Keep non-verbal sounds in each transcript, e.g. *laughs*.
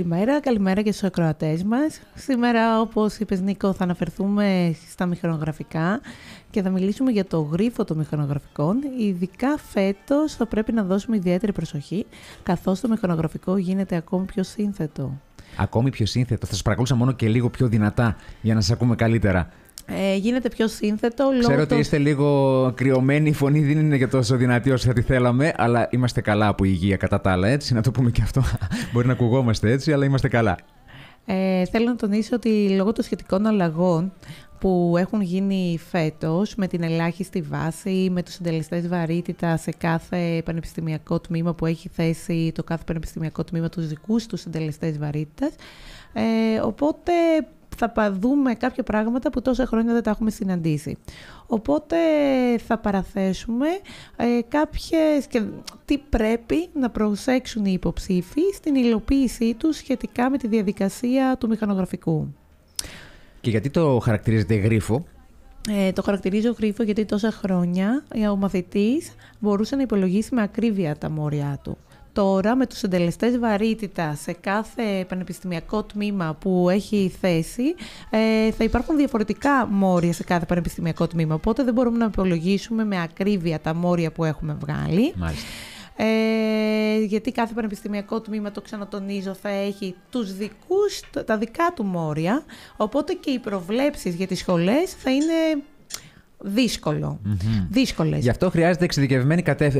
Καλημέρα, καλημέρα και στους ακροατές μας. Σήμερα, όπως είπες Νίκο, θα αναφερθούμε στα μηχανογραφικά και θα μιλήσουμε για το γρίφο των μηχανογραφικών. Ειδικά φέτος θα πρέπει να δώσουμε ιδιαίτερη προσοχή, καθώς το μηχανογραφικό γίνεται ακόμη πιο σύνθετο. Ακόμη πιο σύνθετο. Θα σας παρακολούσα μόνο και λίγο πιο δυνατά για να σας ακούμε καλύτερα. Ε, γίνεται πιο σύνθετο. Ξέρω ότι είστε λίγο κρυωμένοι, η φωνή δεν είναι και τόσο δυνατή όσο θα τη θέλαμε, αλλά είμαστε καλά από υγεία κατά τα άλλα, έτσι, να το πούμε και αυτό. *laughs* Μπορεί να ακουγόμαστε έτσι, αλλά είμαστε καλά. Ε, θέλω να τονίσω ότι λόγω των σχετικών αλλαγών που έχουν γίνει φέτος με την ελάχιστη βάση, με τους συντελεστές βαρύτητα σε κάθε πανεπιστημιακό τμήμα που έχει θέσει το κάθε πανεπιστημιακό τμήμα τους δικούς τους συντελεστές βαρύτητας. Ε, οπότε θα δούμε κάποια πράγματα που τόσα χρόνια δεν τα έχουμε συναντήσει. Οπότε θα παραθέσουμε ε, κάποιες και τι πρέπει να προσέξουν οι υποψήφοι στην υλοποίησή τους σχετικά με τη διαδικασία του μηχανογραφικού. Και γιατί το χαρακτηρίζεται γρίφο; Ε, το χαρακτηρίζω γρίφο γιατί τόσα χρόνια ο μαθητής μπορούσε να υπολογίσει με ακρίβεια τα μόρια του. Τώρα με τους συντελεστές βαρύτητα σε κάθε πανεπιστημιακό τμήμα που έχει θέση ε, θα υπάρχουν διαφορετικά μόρια σε κάθε πανεπιστημιακό τμήμα. Οπότε δεν μπορούμε να υπολογίσουμε με ακρίβεια τα μόρια που έχουμε βγάλει. Μάλιστα. Ε, γιατί κάθε πανεπιστημιακό τμήμα, το ξανατονίζω, θα έχει τους δικούς, τα δικά του μόρια, οπότε και οι προβλέψεις για τις σχολές θα είναι δύσκολο. Mm-hmm. Δύσκολες. Γι' αυτό χρειάζεται εξειδικευμένες κατευ...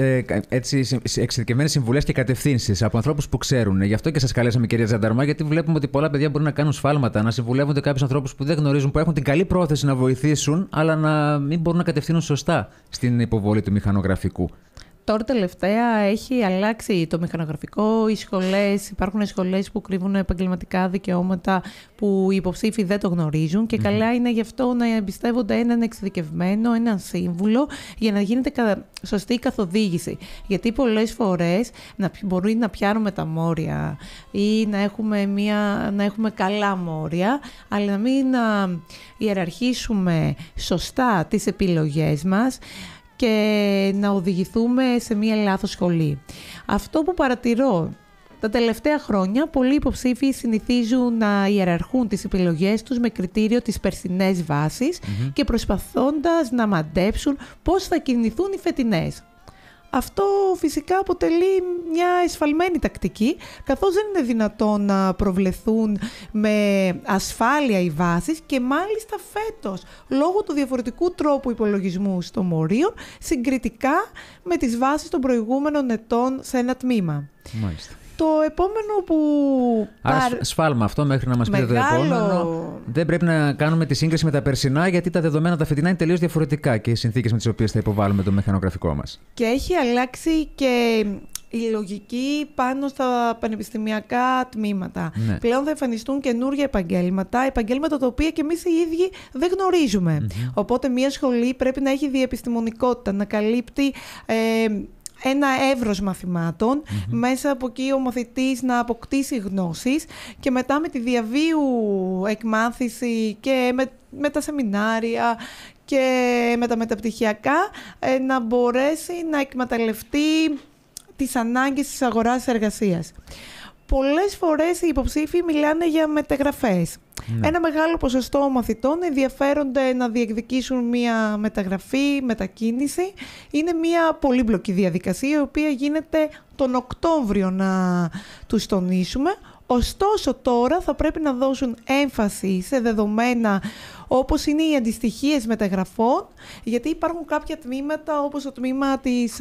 συμβουλές και κατευθύνσεις από ανθρώπους που ξέρουν. Γι' αυτό και σας καλέσαμε, κυρία Ζανταρμά, γιατί βλέπουμε ότι πολλά παιδιά μπορούν να κάνουν σφάλματα, να συμβουλεύονται κάποιους ανθρώπους που δεν γνωρίζουν, που έχουν την καλή πρόθεση να βοηθήσουν, αλλά να μην μπορούν να κατευθύνουν σωστά στην υποβολή του μηχανογραφικού. Τώρα τελευταία έχει αλλάξει το μηχανογραφικό. Οι σχολές, υπάρχουν σχολές που κρύβουν επαγγελματικά δικαιώματα που οι υποψήφοι δεν το γνωρίζουν και καλά είναι γι' αυτό να εμπιστεύονται έναν εξειδικευμένο, έναν σύμβουλο για να γίνεται σωστή καθοδήγηση. Γιατί πολλές φορές να, μπορεί να πιάνουμε τα μόρια ή να έχουμε, μια, να έχουμε καλά μόρια, αλλά να μην να ιεραρχήσουμε σωστά τις επιλογές μας και να οδηγηθούμε σε μία λάθος σχολή. Αυτό που παρατηρώ τα τελευταία χρόνια, πολλοί υποψήφοι συνηθίζουν να ιεραρχούν τις επιλογές τους με κριτήριο τις περσινές και προσπαθώντας να μαντέψουν πώς θα κινηθούν οι φετινές. Αυτό φυσικά αποτελεί μια εσφαλμένη τακτική, καθώς δεν είναι δυνατόν να προβλεθούν με ασφάλεια οι βάσεις και μάλιστα φέτος, λόγω του διαφορετικού τρόπου υπολογισμού στο μορίο, συγκριτικά με τις βάσεις των προηγούμενων ετών σε ένα τμήμα. Μάλιστα. Το επόμενο που... Άρα σφάλμα αυτό μέχρι να μας πείτε το επόμενο. Δεν πρέπει να κάνουμε τη σύγκριση με τα περσινά γιατί τα δεδομένα τα φετινά είναι τελείως διαφορετικά και οι συνθήκες με τις οποίες θα υποβάλουμε το μηχανογραφικό μας. Και έχει αλλάξει και η λογική πάνω στα πανεπιστημιακά τμήματα. Ναι. Πλέον θα εμφανιστούν καινούργια επαγγέλματα, επαγγέλματα τα οποία και εμείς οι ίδιοι δεν γνωριζουμε Οπότε μια σχολή πρέπει να έχει διεπιστημονικότητα, να καλύπτει ε, ένα εύρος μέσα από εκεί ο μαθητής να αποκτήσει γνώσεις και μετά με τη διαβίου εκμάθηση και με, με τα σεμινάρια και με τα μεταπτυχιακά ε, να μπορέσει να εκμεταλλευτεί τις ανάγκες της αγοράς εργασίας. Πολλές φορές οι υποψήφοι μιλάνε για μεταγραφές. Ναι. Ένα μεγάλο ποσοστό μαθητών ενδιαφέρονται να διεκδικήσουν μία μεταγραφή, μετακίνηση. Είναι μία πολύπλοκη διαδικασία η οποία γίνεται τον Οκτώβριο να τους τονίσουμε. Ωστόσο τώρα θα πρέπει να δώσουν έμφαση σε δεδομένα όπως είναι οι αντιστοιχίες μεταγραφών, γιατί υπάρχουν κάποια τμήματα όπως το τμήμα της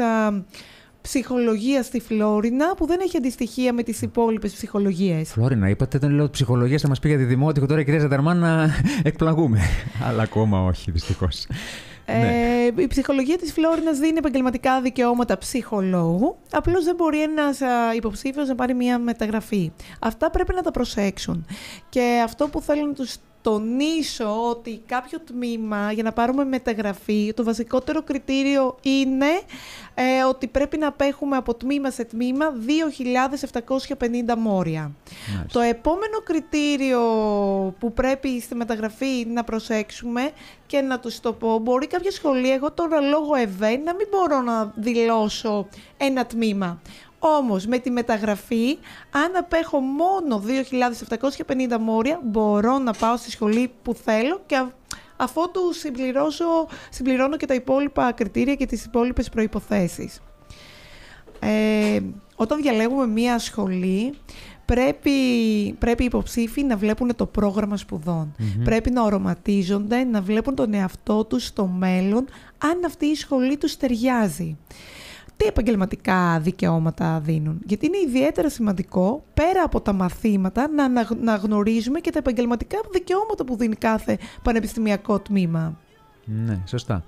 ψυχολογία στη Φλόρινα που δεν έχει αντιστοιχεία με τις υπόλοιπες ψυχολογίες. Φλόρινα, είπατε, δεν λέω ψυχολογία, θα μας πει για τη δημότικο τώρα η κυρία Ζανταρμάν να *laughs* εκπλαγούμε. *laughs* Αλλά ακόμα όχι, δυστυχώς. Ε, ναι. Η ψυχολογία της Φλόρινας δίνει επαγγελματικά δικαιώματα ψυχολόγου, απλώς δεν μπορεί ένας υποψήφιος να πάρει μια μεταγραφή. Αυτά πρέπει να τα προσέξουν. Και αυτό που θέλω να τους τονίσω ότι κάποιο τμήμα για να πάρουμε μεταγραφή, το βασικότερο κριτήριο είναι ε, ότι πρέπει να απέχουμε από τμήμα σε τμήμα 2.750 μόρια. Το επόμενο κριτήριο που πρέπει στη μεταγραφή να προσέξουμε και να τους το πω, μπορεί κάποια σχολεία, εγώ τώρα λόγω ΕΒΕ, να μην μπορώ να δηλώσω ένα τμήμα. Όμως με τη μεταγραφή, αν απέχω μόνο 2.750 μόρια, μπορώ να πάω στη σχολή που θέλω και αφότου συμπληρώσω, συμπληρώνω και τα υπόλοιπα κριτήρια και τις υπόλοιπες προϋποθέσεις. Ε, όταν διαλέγουμε μία σχολή, πρέπει, πρέπει οι υποψήφοι να βλέπουν το πρόγραμμα Πρέπει να οροματίζονται, να βλέπουν τον εαυτό τους στο μέλλον, αν αυτή η σχολή τους ταιριάζει τι επαγγελματικά δικαιώματα δίνουν; Γιατί είναι ιδιαίτερα σημαντικό, πέρα από τα μαθήματα, να, να, γνωρίζουμε και τα επαγγελματικά δικαιώματα που δίνει κάθε πανεπιστημιακό τμήμα. Ναι, σωστά.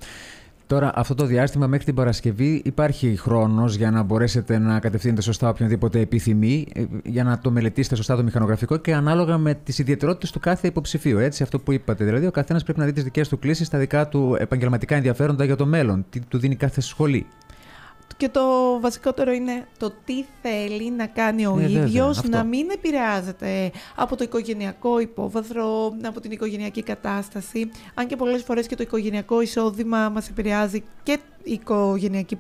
Τώρα, αυτό το διάστημα μέχρι την Παρασκευή υπάρχει χρόνος για να μπορέσετε να κατευθύνετε σωστά οποιονδήποτε επιθυμεί, ε, για να το μελετήσετε σωστά το μηχανογραφικό και ανάλογα με τις ιδιαιτερότητες του κάθε υποψηφίου. Έτσι, αυτό που είπατε. Δηλαδή, ο καθένας πρέπει να δει τις δικές του κλήσεις, τα δικά του επαγγελματικά ενδιαφέροντα για το μέλλον. Τι του δίνει κάθε σχολή. Και το βασικότερο είναι το τι θέλει να κάνει ο ε, ίδιος, να μην επηρεάζεται από το οικογενειακό υπόβαθρο, από την οικογενειακή κατάσταση. Αν και πολλές φορές και το οικογενειακό εισόδημα μας επηρεάζει και οι οικογενειακοί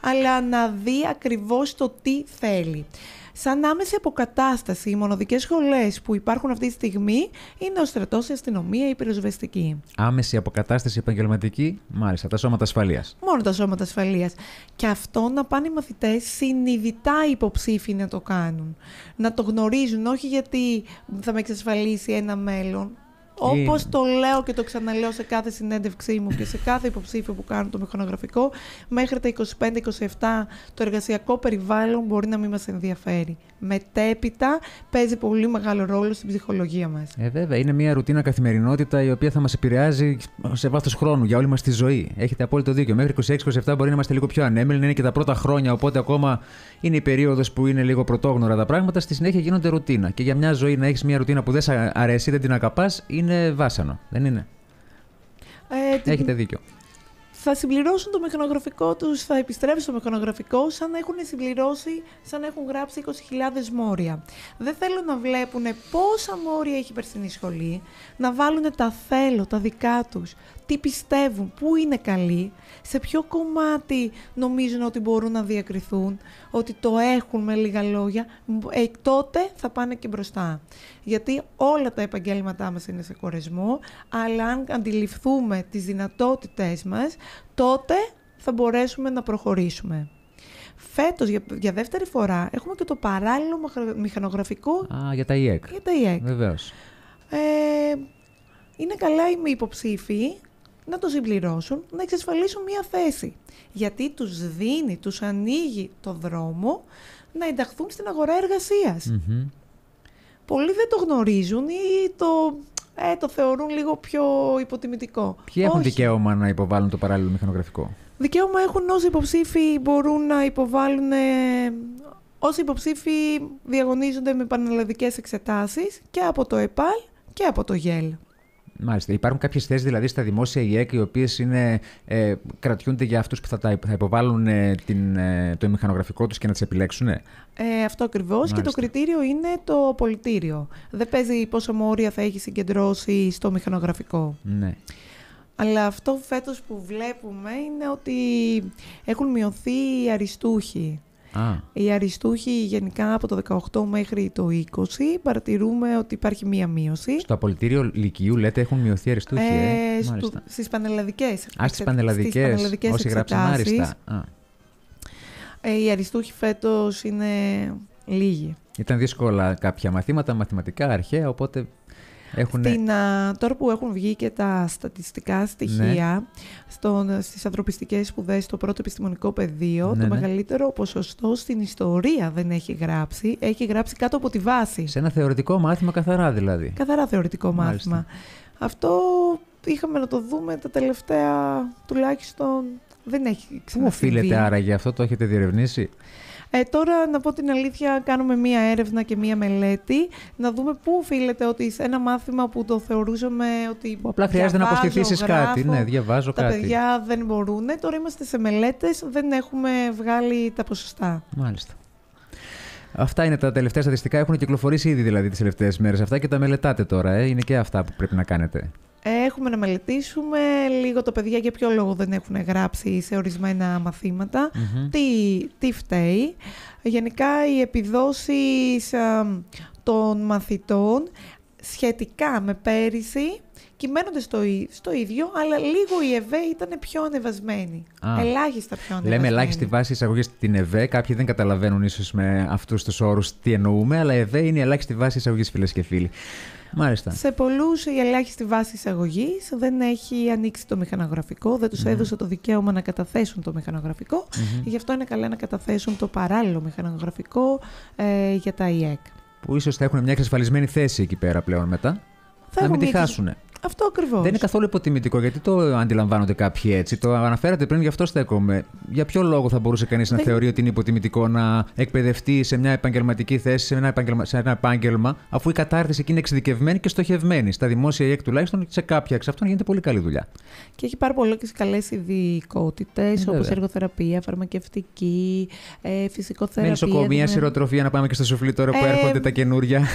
αλλά να δει ακριβώς το τι θέλει. Σαν άμεση αποκατάσταση, οι μοναδικές σχολές που υπάρχουν αυτή τη στιγμή είναι ο στρατός, η αστυνομία, η πυροσβεστική. Άμεση αποκατάσταση επαγγελματική, μάλιστα, τα σώματα ασφαλείας. Μόνο τα σώματα ασφαλείας. Και αυτό να πάνε οι μαθητές συνειδητά υποψήφοι να το κάνουν. Να το γνωρίζουν, όχι γιατί θα με εξασφαλίσει ένα μέλλον, Όπως το λέω και το ξαναλέω σε κάθε συνέντευξή μου και σε κάθε υποψήφιο που κάνω το μηχανογραφικό, μέχρι τα 25-27 το εργασιακό περιβάλλον μπορεί να μην μας ενδιαφέρει. Μετέπειτα παίζει πολύ μεγάλο ρόλο στην ψυχολογία μας. Ε, βέβαια, είναι μια ρουτίνα καθημερινότητα η οποία θα μας επηρεάζει σε βάθος χρόνου για όλη μας τη ζωή. Έχετε απόλυτο δίκιο. Μέχρι 26-27 μπορεί να είμαστε λίγο πιο ανέμελοι, είναι και τα πρώτα χρόνια, οπότε ακόμα είναι η περίοδος που είναι λίγο πρωτόγνωρα τα πράγματα. Στη συνέχεια γίνονται ρουτίνα. Και για μια ζωή να έχεις μια ρουτίνα που δεν σε αρέσει, δεν την ακαπά, είναι βάσανο, δεν είναι; Ε, Έχετε δίκιο. Θα συμπληρώσουν το μηχανογραφικό τους, θα επιστρέψουν στο μηχανογραφικό σαν να έχουν συμπληρώσει, σαν να έχουν γράψει 20.000 μόρια. Δεν θέλουν να βλέπουν πόσα μόρια έχει η περσινή σχολή, να βάλουν τα θέλω, τα δικά τους, τι πιστεύουν, πού είναι καλοί, σε ποιο κομμάτι νομίζουν ότι μπορούν να διακριθούν, ότι το έχουν με λίγα λόγια, ε, τότε θα πάνε και μπροστά. Γιατί όλα τα επαγγέλματά μας είναι σε κορεσμό, αλλά αν αντιληφθούμε τις δυνατότητές μας, τότε θα μπορέσουμε να προχωρήσουμε. Φέτος, για, για δεύτερη φορά, έχουμε και το παράλληλο μηχανογραφικό... Α, για τα ΙΕΚ. Για τα ΙΕΚ. Βεβαίως. Ε, είναι καλά οι υποψήφοι να το συμπληρώσουν, να εξασφαλίσουν μία θέση. Γιατί τους δίνει, τους ανοίγει το δρόμο να ενταχθούν στην αγορά Πολλοί δεν το γνωρίζουν ή το, ε, το θεωρούν λίγο πιο υποτιμητικό. Ποιοι έχουν δικαίωμα να υποβάλουν το παράλληλο μηχανογραφικό; Δικαίωμα έχουν όσοι υποψήφοι μπορούν να υποβάλουν... Ε, όσοι υποψήφοι διαγωνίζονται με πανελλαδικές εξετάσεις και από το ΕΠΑΛ και από το ΓΕΛ. Μάλιστα. Υπάρχουν κάποιες θέσεις δηλαδή στα δημόσια ΙΕΚ οι οποίες ε, κρατιούνται για αυτούς που θα, τα, θα υποβάλουν ε, την, ε, το μηχανογραφικό τους και να τις επιλέξουν. Ε, αυτό ακριβώς. Και το κριτήριο είναι το πολιτήριο. Δεν παίζει πόσο μόρια θα έχει συγκεντρώσει στο μηχανογραφικό. Ναι. Αλλά αυτό φέτος που βλέπουμε είναι ότι έχουν μειωθεί οι αριστούχοι. Οι αριστούχοι γενικά από το 18 μέχρι το 20 παρατηρούμε ότι υπάρχει μία μείωση. Στο απολυτήριο Λυκειού λέτε έχουν μειωθεί οι αριστούχοι, ε, ε στου, στις πανελλαδικές. Α, στις πανελλαδικές, όσοι γράψαν άριστα. Ε, οι αριστούχοι φέτος είναι λίγοι. Ήταν δύσκολα κάποια μαθήματα, μαθηματικά, αρχαία, οπότε έχουν... Στην, τώρα που έχουν βγει και τα στατιστικά στοιχεία ναι. στον, στις ανθρωπιστικές σπουδές στο πρώτο επιστημονικό πεδίο, ναι, το ναι. μεγαλύτερο ποσοστό στην ιστορία δεν έχει γράψει, έχει γράψει κάτω από τη βάση. Σε ένα θεωρητικό μάθημα καθαρά δηλαδή. Καθαρά θεωρητικό μάθημα. Αυτό είχαμε να το δούμε τα τελευταία τουλάχιστον δεν έχει ξανασυμβεί. Πού οφείλεται άραγε αυτό, το έχετε διερευνήσει; Ε, τώρα, να πω την αλήθεια, κάνουμε μία έρευνα και μία μελέτη, να δούμε πού οφείλεται ότι σε ένα μάθημα που το θεωρούσαμε ότι. Που απλά χρειάζεται να αποστηθήσεις κάτι. Ναι, διαβάζω τα κάτι. Τα παιδιά δεν μπορούν. Τώρα είμαστε σε μελέτες, δεν έχουμε βγάλει τα ποσοστά. Μάλιστα. Αυτά είναι τα τελευταία στατιστικά. Έχουν κυκλοφορήσει ήδη δηλαδή τις τελευταίες μέρες αυτά και τα μελετάτε τώρα. Ε. Είναι και αυτά που πρέπει να κάνετε. Έχουμε να μελετήσουμε λίγο το παιδιά για ποιο λόγο δεν έχουν γράψει σε ορισμένα Τι, τι φταίει. Γενικά οι επιδόσεις των μαθητών σχετικά με πέρυσι κυμαίνονται στο, στο ίδιο, αλλά λίγο η ΕΒΕ ήταν πιο ανεβασμένη. Ελάχιστα πιο ανεβασμένη. Λέμε ελάχιστη βάση εισαγωγή στην ΕΒΕ. Κάποιοι δεν καταλαβαίνουν ίσως με αυτούς τους όρους τι εννοούμε, αλλά η ΕΒΕ είναι η ελάχιστη βάση εισαγωγή, φίλες και φίλοι. Μάλιστα. Σε πολλούς η ελάχιστη βάση εισαγωγής δεν έχει ανοίξει το μηχανογραφικό, δεν τους mm. έδωσε το δικαίωμα να καταθέσουν το μηχανογραφικό. Mm-hmm. Γι' αυτό είναι καλά να καταθέσουν το παράλληλο μηχανογραφικό ε, για τα ΙΕΚ. Που ίσως θα έχουν μια εξασφαλισμένη θέση εκεί πέρα πλέον μετά. Θα να μην τη χάσουν. Αυτό ακριβώς. Δεν είναι καθόλου υποτιμητικό, γιατί το αντιλαμβάνονται κάποιοι έτσι. Το αναφέρατε πριν, γι' αυτό στέκομαι. Για ποιο λόγο θα μπορούσε κανείς να θεωρεί ότι είναι υποτιμητικό να εκπαιδευτεί σε μια επαγγελματική θέση, σε ένα, επάγγελμα, σε ένα επάγγελμα, αφού η κατάρτιση εκεί είναι εξειδικευμένη και στοχευμένη. Στα δημόσια ΙΕΚ τουλάχιστον σε κάποια εξ αυτών γίνεται πολύ καλή δουλειά. Και έχει πάρα πολλές καλές ειδικότητες, ε, όπως εργοθεραπεία, φαρμακευτική, ε, φυσικοθεραπεία. Νοσοκομεία, δηλαδή... σειροτροφία, να πάμε και στο σουφλί τώρα που ε, έρχονται τα καινούρια.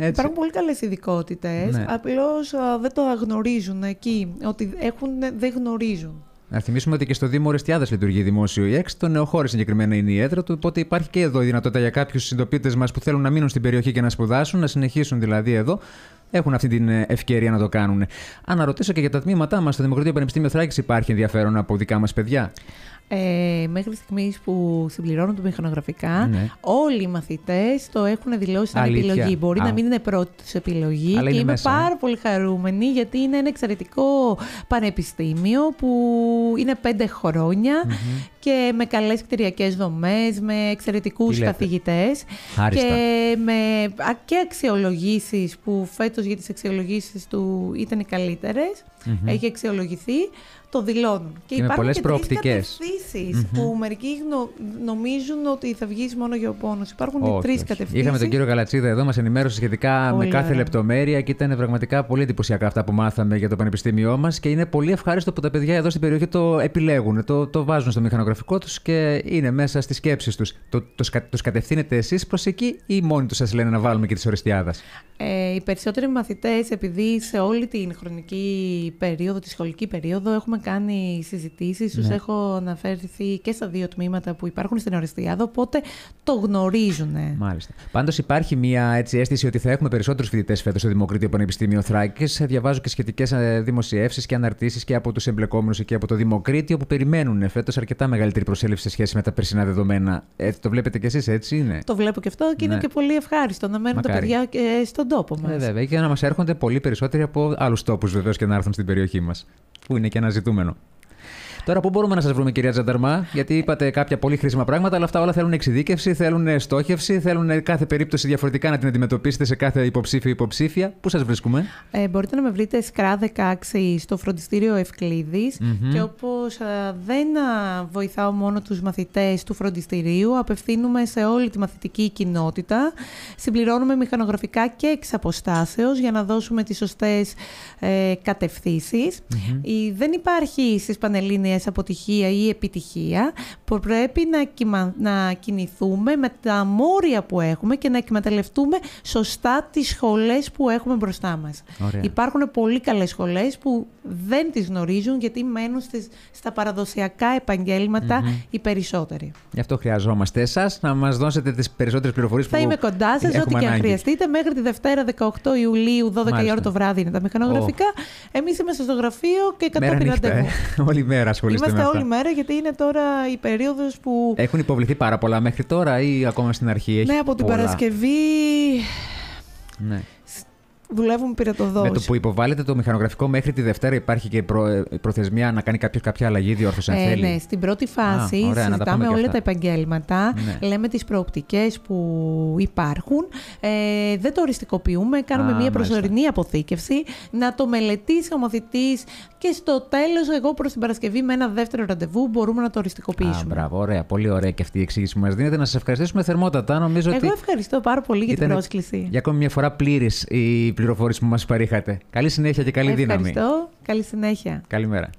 Έτσι. Υπάρχουν πολύ καλές ειδικότητες. Ναι. Απλώς δεν το γνωρίζουν εκεί. Ότι έχουν, δεν γνωρίζουν. Να θυμίσουμε ότι και στο Δήμο Ρεστιάδα λειτουργεί δημόσιο ΙΕΞ. Το νεοχώρη συγκεκριμένα είναι η έδρα του. Οπότε υπάρχει και εδώ η δυνατότητα για κάποιους συντοπίτες μας που θέλουν να μείνουν στην περιοχή και να σπουδάσουν, να συνεχίσουν δηλαδή εδώ. Έχουν αυτή την ε, ευκαιρία να το κάνουν. Αν ρωτήσω και για τα τμήματά μας, στο Δημοκρατικό Πανεπιστήμιο Θράκης υπάρχει ενδιαφέρον από δικά μας παιδιά; Ε, μέχρι στιγμής που συμπληρώνουν το μηχανογραφικά, ναι. όλοι οι μαθητές το έχουν δηλώσει σαν επιλογή. Μπορεί να μην είναι πρώτης του επιλογή και είμαι πάρα πολύ χαρούμενη γιατί είναι ένα εξαιρετικό πανεπιστήμιο που είναι πέντε και με καλές κτηριακές δομές, με εξαιρετικούς καθηγητές και με και αξιολογήσεις που φέτος για τις αξιολογήσεις του ήταν οι καλύτερες. Έχει αξιολογηθεί το δηλώνουν. Και, και υπάρχουν και προοπτικές που μερικοί νομίζουν ότι θα βγεις μόνο για ο πόνος. Υπάρχουν τρεις κατευθύνσεις. Είχαμε τον κύριο Καλατσίδα εδώ, μας ενημέρωσε σχετικά με κάθε λεπτομέρεια και ήταν πραγματικά πολύ εντυπωσιακά αυτά που μάθαμε για το πανεπιστήμιό μας και είναι πολύ ευχάριστο που τα παιδιά εδώ στην περιοχή το επιλέγουν, το, το βάζουν στο μηχανογραφικό τους και είναι μέσα στις σκέψεις τους. Το, το, το, κατευθύνετε εσείς προς εκεί ή μόνοι τους σας λένε να βάλουμε και τη οριστιάδα. Ε, οι περισσότεροι μαθητές, επειδή σε όλη την χρονική περίοδο, τη σχολική περίοδο, έχουμε κάνει συζητήσεις, ναι. του έχω αναφέρθει και στα δύο τμήματα που υπάρχουν στην Οριστιάδα, οπότε το γνωρίζουν. Μάλιστα. Πάντως υπάρχει μια έτσι, αίσθηση ότι θα έχουμε περισσότερους φοιτητές φέτος στο Δημοκρίτιο Πανεπιστήμιο Θράκης. Διαβάζω και σχετικές ε, δημοσιεύσεις και αναρτήσεις και από τους εμπλεκόμενους και από το Δημοκρίτιο που περιμένουν φέτος αρκετά μεγαλύτερη προσέλευση σε σχέση με τα περσινά δεδομένα. Ε, το βλέπετε κι εσείς, έτσι είναι; Το βλέπω και αυτό και ναι. είναι και πολύ ευχάριστο να μένουν Μακάρι. τα παιδιά και στον τόπο μας. Ε, βέβαια, και να μας έρχονται πολύ περισσότεροι από άλλους τόπους βεβαίως και να έρθουν στην περιοχή μας. Που είναι και ένα ζητούμενο. Τώρα, πού μπορούμε να σας βρούμε, κυρία Τζανταρμά, γιατί είπατε κάποια πολύ χρήσιμα πράγματα, αλλά αυτά όλα θέλουν εξειδίκευση, θέλουν στόχευση, θέλουν κάθε περίπτωση διαφορετικά να την αντιμετωπίσετε σε κάθε υποψήφιο υποψήφια. Πού σας βρίσκουμε, ε, Μπορείτε να με βρείτε ΣΚΡΑ 16 στο φροντιστήριο Ευκλήδης. Mm-hmm. Και όπως δεν βοηθάω μόνο τους μαθητές του φροντιστηρίου, απευθύνουμε σε όλη τη μαθητική κοινότητα. Συμπληρώνουμε μηχανογραφικά και εξ αποστάσεω για να δώσουμε τις σωστές ε, κατευθύνσεις. Mm-hmm. Δεν υπάρχει στις Πανελλήνιες αποτυχία ή επιτυχία, που πρέπει να, να κινηθούμε με τα μόρια που έχουμε και να εκμεταλλευτούμε σωστά τις σχολές που έχουμε μπροστά μας. Υπάρχουν πολύ καλές σχολές που δεν τις γνωρίζουν γιατί μένουν στις, στα παραδοσιακά οι περισσότεροι. Γι' αυτό χρειαζόμαστε εσάς να μας δώσετε τις περισσότερες πληροφορίες που Θα είμαι κοντά σας, ό,τι και αν χρειαστείτε. Μέχρι τη Δευτέρα 18 Ιουλίου, 12 η ώρα το βράδυ είναι τα μηχανογραφικά. Oh. Εμείς είμαστε στο γραφείο και κατόπιν ραντεβού. Ε. *laughs* Όλη μέρα ασχολείστε Είμαστε όλη μέρα γιατί είναι τώρα η περίοδος που. Έχουν υποβληθεί πάρα πολλά μέχρι τώρα ή ακόμα στην αρχή έχει. Ναι, από την Παρασκευή. Ναι δουλεύουμε πυρετοδόση. Με το που υποβάλλεται το μηχανογραφικό μέχρι τη Δευτέρα υπάρχει και προ, ε, προθεσμία να κάνει κάποιος κάποια αλλαγή, διόρθωση αν ε, θέλει. Ναι, στην πρώτη φάση Α, ωραία, συζητάμε όλα τα επαγγέλματα, ναι. λέμε τις προοπτικές που υπάρχουν, ε, δεν το οριστικοποιούμε, κάνουμε Α, μια προσωρινή αποθήκευση, να το μελετήσει ο μαθητής και στο τέλος εγώ προς την Παρασκευή με ένα δεύτερο ραντεβού μπορούμε να το οριστικοποιήσουμε. Α, μπράβο, ωραία, πολύ ωραία και αυτή η εξήγηση που μας δίνετε. Να σας ευχαριστήσουμε θερμότατα. Νομίζω εγώ ευχαριστώ πάρα πολύ για την πρόσκληση. Για ακόμη μια φορά πλήρης η πληροφόρηση που μας παρήχατε. Καλή συνέχεια και καλή Ευχαριστώ. δύναμη. Ευχαριστώ. Καλή συνέχεια. Καλημέρα.